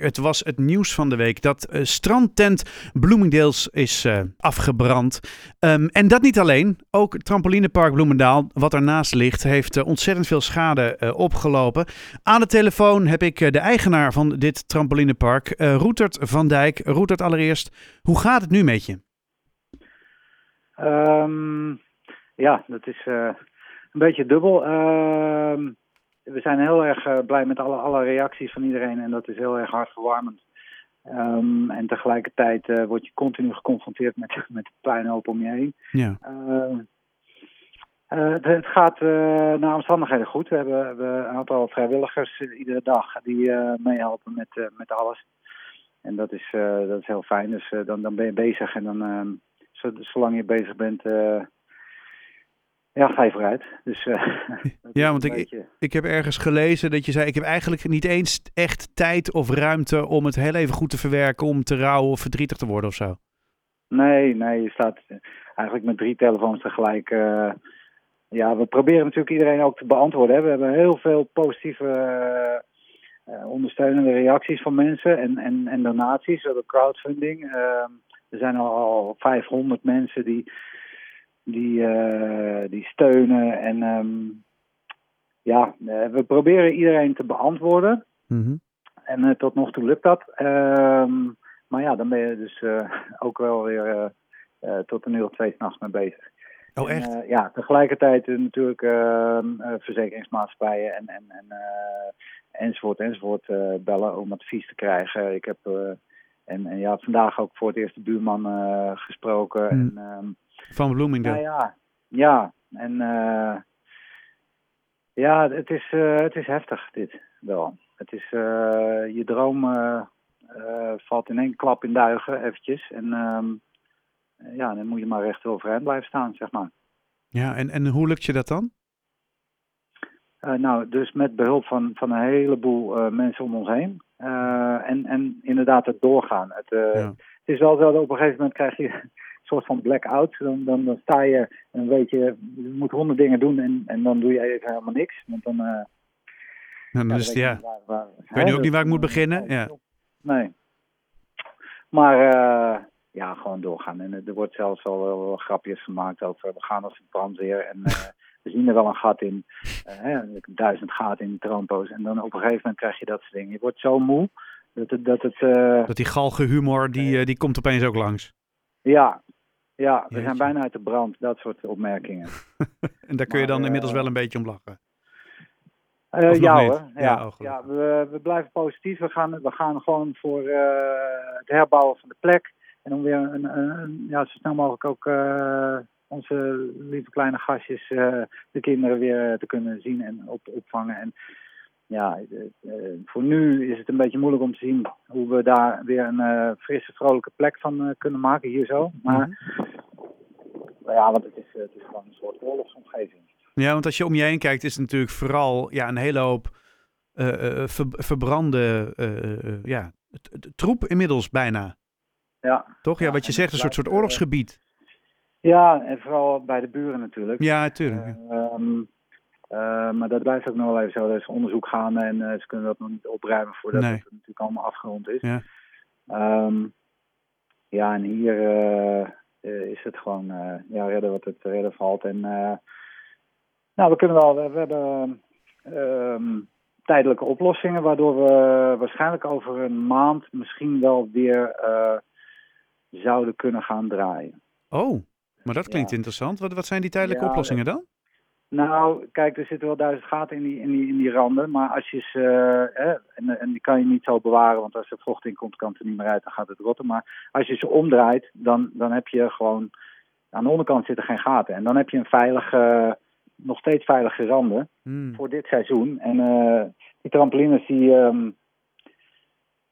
Het was het nieuws van de week dat uh, strandtent Bloomingdale's is uh, afgebrand. Um, en dat niet alleen. Ook trampolinepark Bloemendaal, wat ernaast ligt, heeft uh, ontzettend veel schade opgelopen. Aan de telefoon heb ik de eigenaar van dit trampolinepark, Roetert van Dijk. Roetert, allereerst, hoe gaat het nu met je? Um, ja, dat is een beetje dubbel. We zijn heel erg uh, blij met alle, alle reacties van iedereen en dat is heel erg hartverwarmend. Um, en tegelijkertijd uh, word je continu geconfronteerd met, met de puinhoop om je heen. Ja. Uh, het, het, gaat naar omstandigheden goed. We hebben, we hebben een aantal vrijwilligers iedere dag die meehelpen met, met alles. En dat is, dat is heel fijn. Dus dan, dan ben je bezig en dan, ehm, zolang je bezig bent, ja, ga je vooruit. Dus, uh, ja, want ik, ik heb ergens gelezen dat je zei: Ik heb eigenlijk niet eens echt tijd of ruimte om het heel even goed te verwerken, om te rouwen of verdrietig te worden of zo. Nee, nee, je staat eigenlijk met drie telefoons tegelijk. Uh, ja, we proberen natuurlijk iedereen ook te beantwoorden. Hè. We hebben heel veel positieve uh, ondersteunende reacties van mensen en, en, en donaties, door crowdfunding. Ehm, er zijn al, al 500 mensen die die, uh, die steunen. En um, ja, uh, we proberen iedereen te beantwoorden. Mm -hmm. En uh, tot nog toe lukt dat. Um, maar ja, dan ben je dus ook wel weer tot een uur of twee s'nachts mee bezig. Oh, echt? En, ja, tegelijkertijd natuurlijk ehm, verzekeringsmaatschappijen en, en, en enzovoort enzovoort bellen om advies te krijgen. Ik heb en, en ja, vandaag ook voor het eerst de buurman gesproken. Mm. En, um, van Bloomingdale. Ja, ja. ja. En uh, ja, het is, uh, het is heftig dit wel. Het is, je droom valt in één klap in duigen eventjes. En um, ja, dan moet je maar recht overeind blijven staan, zeg maar. Ja, en, en hoe lukt je dat dan? nou, dus met behulp van, van een heleboel mensen om ons heen. En, en inderdaad het doorgaan. Het, ja. het is wel zo dat op een gegeven moment krijg je soort van blackout. Dan, dan, dan sta je en weet je, je moet honderd dingen doen en, en dan doe je even helemaal niks. Want dan, uh, ja, dus, ja. ja. Waar, waar, ik weet nu ook niet waar ik moet beginnen. Ja. Nee. Maar uh, ja, gewoon doorgaan. En er wordt zelfs al wel, grapjes gemaakt over we gaan als een brandweer en uh, we zien er wel een gat in. Uh, duizend gaten in de troonpoos. En dan op een gegeven moment krijg je dat soort dingen. Je wordt zo moe dat het... Dat, het, dat die galge humor, die, die komt opeens ook langs. Ja, ja, we zijn bijna uit de brand, dat soort opmerkingen. en daar kun je dan inmiddels wel een beetje om lachen? Uh, ja hoor, ja, ja, oh, ja we, we, blijven positief. We gaan, we gaan gewoon voor uh, het herbouwen van de plek. En om weer een, een, ja, zo snel mogelijk ook uh, onze lieve kleine gastjes, de kinderen weer te kunnen zien en op, opvangen. En ja, voor nu is het een beetje moeilijk om te zien hoe we daar weer een frisse, vrolijke plek van kunnen maken hier zo. Maar mhm ja, want het is, het is gewoon een soort oorlogsomgeving. Ja, want als je om je heen kijkt, is het natuurlijk vooral ja, een hele hoop uh, ver, verbrande uh, ja, troep inmiddels bijna. Ja. Toch? Ja, wat je zegt, een soort, soort oorlogsgebied. Ja, en vooral bij de buren natuurlijk. Ja, natuurlijk. Um, uh, maar dat blijft ook nog wel even zo. Er is onderzoek gaande en uh, ze kunnen dat nog niet opruimen voordat nee. het natuurlijk allemaal afgerond is. Ja, um, ja en hier uh, is het gewoon ja, redden wat het redden valt. En nou, we kunnen wel, we, we hebben um, tijdelijke oplossingen, waardoor we waarschijnlijk over een maand misschien wel weer zouden kunnen gaan draaien. Oh, maar dat klinkt ja. interessant. Wat, wat zijn die tijdelijke ja, oplossingen dan? Nou, kijk, er zitten wel duizend gaten in die, in die, in die randen. Maar als je ze. Uh, en, en die kan je niet zo bewaren, want als er vocht in komt, kan het er niet meer uit, dan gaat het rotten. Maar als je ze omdraait, dan, dan heb je gewoon. Aan de onderkant zitten geen gaten. En dan heb je een veilige. nog steeds veilige randen mm. voor dit seizoen. En uh, die trampolines die. Um,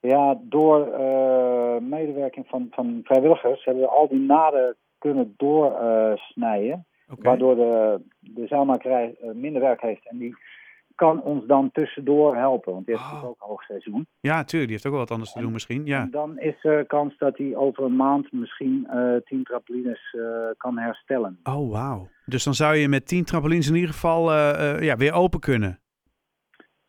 ja, door uh, medewerking van, van vrijwilligers hebben we al die naden kunnen doorsnijden. Okay. Waardoor de, de zaalmakerij uh, minder werk heeft. En die kan ons dan tussendoor helpen. Want die heeft oh. ook hoogseizoen. Ja, tuurlijk. Die heeft ook wel wat anders te doen misschien. Ja. En dan is er kans dat hij over een maand misschien uh, tien trampolines uh, kan herstellen. Oh, wauw. Dus dan zou je met tien trampolines in ieder geval ja, weer open kunnen.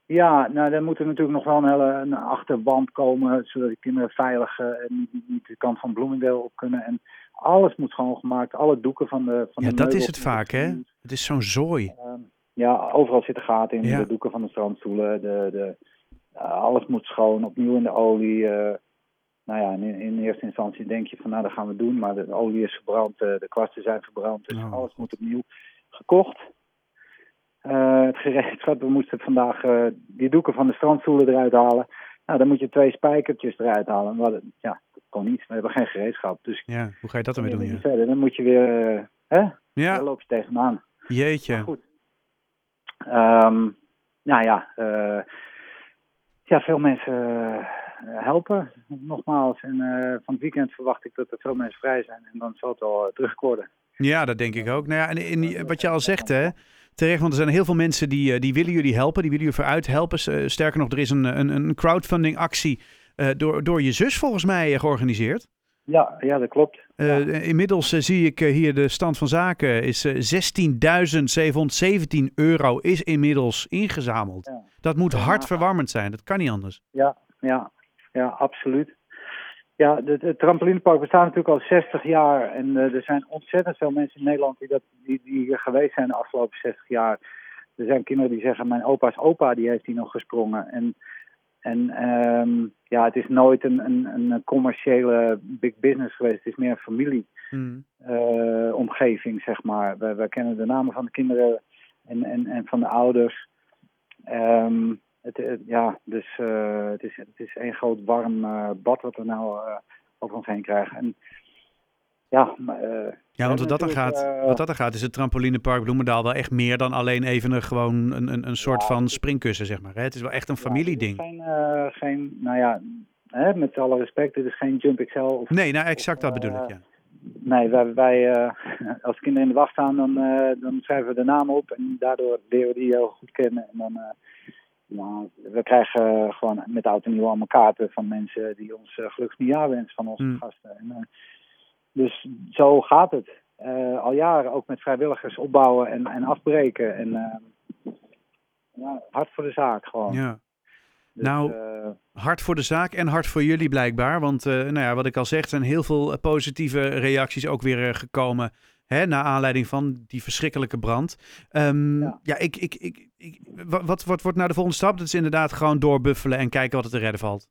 Ja, nou, dan moet er natuurlijk nog wel een hele een achterband komen, zodat de kinderen veilig niet, niet de kant van Bloomingdale op kunnen. En alles moet schoongemaakt, alle doeken van de van Ja, de dat meubels is het vaak, hè? Het is zo'n zooi. Ehm, ja, overal zitten gaten in, Ja. de doeken van de strandstoelen, de, de, alles moet schoon, opnieuw in de olie. eh, nou ja, in, in eerste instantie denk je van nou, dat gaan we doen, maar de olie is verbrand, eh, de kwasten zijn verbrand, dus Oh. alles moet opnieuw gekocht. Eh, het gereedschap, we moesten vandaag die doeken van de strandstoelen eruit halen. Nou, dan moet je twee spijkertjes eruit halen. Maar dat- ja, kon niet. We hebben geen gereedschap. Dus Ja, hoe ga je dat dan weer doen? Ja, verder. Dan moet je weer, eh, hè? Daar ja loop je tegenaan. jeetje. Maar goed. Ehm, nou ja, eh, ja, veel mensen eh, helpen, nogmaals. En van het weekend verwacht ik dat er veel mensen vrij zijn. En dan zal het wel worden. Ja, dat denk ik ook. Nou ja, en, die- wat je al zegt, hè, terecht, want er zijn heel veel mensen die, die willen jullie helpen, die willen jullie vooruit helpen. Sterker nog, er is een, een, een crowdfunding actie door, door je zus volgens mij eh, georganiseerd. Ja, ja dat klopt. Eh, Inmiddels eh, zie ik eh, hier de stand van zaken is eh, 16.717 euro is inmiddels ingezameld. Ja. Dat moet hartverwarmend zijn, dat kan niet anders. Ja, ja, ja, absoluut. Ja, het, trampolinepark bestaat natuurlijk al 60 jaar. En eh, er zijn ontzettend veel mensen in Nederland die, dat, die, die hier geweest zijn de afgelopen 60 jaar. Er zijn kinderen die zeggen, mijn opa's opa die heeft hier nog gesprongen. En, en ehm, ja, het is nooit een, een, een commerciële big business geweest. Het is meer een familie. Hmm. eh, zeg maar. Wij, wij kennen de namen van de kinderen en, en, en van de ouders. Ehm, het, het- ja, dus eh, het, is, het is één groot warm eh, bad wat we nou over ons heen krijgen. En ja, eh, Ja, want wat dat, dan gaat, eh, wat dat dan gaat, is het trampolinepark Bloemendaal wel echt meer dan alleen even een, gewoon een, een, een soort Ja, van springkussen, zeg maar. Hè? Het is wel echt een ja, familieding. het is geen, eh, geen, nou ja, hè, met alle respect, het is geen Jump XL of Nee, nou exact dat bedoel ik, ja. Nee, wij, wij eh, als kinderen in de wacht staan, dan, dan schrijven we de naam op en daardoor leren we die heel goed kennen. En dan, nou, we krijgen gewoon met oud en nieuw allemaal kaarten van mensen die ons uh, gelukkig nieuwjaar wensen van onze Mm. gasten. En, dus zo gaat het. Eh, al jaren ook met vrijwilligers opbouwen en, en afbreken. En eh, ja, hard voor de zaak gewoon. ja. Dus, Nou, eh, Hard voor de zaak en hard voor jullie blijkbaar. Want nou ja, wat ik al zeg, zijn heel veel positieve reacties ook weer gekomen. Hè, naar aanleiding van die verschrikkelijke brand. Ehm, ja, Ja. ik, ik, ik, ik, wat, wat, wat wordt nou de volgende stap? Dat is inderdaad gewoon doorbuffelen en kijken wat er te redden valt.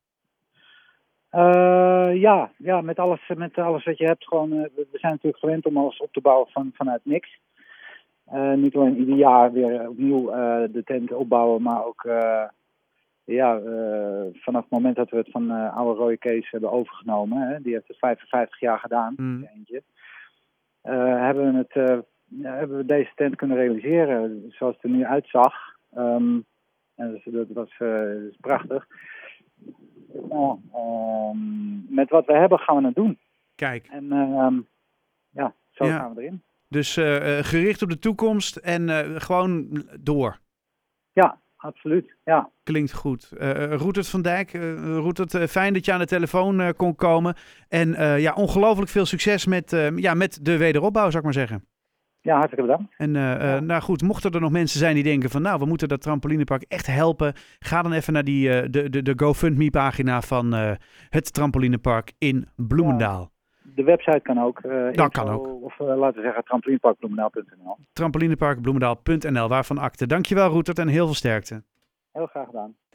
Eh, ja, ja met, alles, met alles wat je hebt. Gewoon, eh, we zijn natuurlijk gewend om alles op te bouwen van, vanuit niks. Eh, niet alleen ieder jaar weer opnieuw de tent opbouwen, maar ook ja, vanaf het moment dat we het van oude Roy Kees hebben overgenomen, hè, die heeft het 55 jaar gedaan, Mm. eentje, hebben, we het, hebben we deze tent kunnen realiseren zoals het er nu uitzag. Ehm, en dat, dat was prachtig. Nou, ehm, met wat we hebben gaan we het doen. Kijk, En ehm, ja, zo Ja. gaan we erin. dus eh, eh, gericht op de toekomst en eh, gewoon door. Ja, absoluut. Ja, Klinkt goed. Uh, Roetert van Dijk, Roetert, eh, fijn dat je aan de telefoon kon komen. En ja, ongelooflijk veel succes met, ja, met de wederopbouw, zou ik maar zeggen. Ja hartelijk bedankt. En eh, eh, Ja. nou goed, mochten er nog mensen zijn die denken van nou, we moeten dat trampolinepark echt helpen. Ga dan even naar die, eh, de, de, de GoFundMe pagina van het trampolinepark in Bloemendaal. De website kan ook. Dat info kan ook. Of laten we zeggen trampolineparkbloemendaal.nl. Trampolineparkbloemendaal.nl, waarvan akte. Dankjewel Roetert en heel veel sterkte. Heel graag gedaan.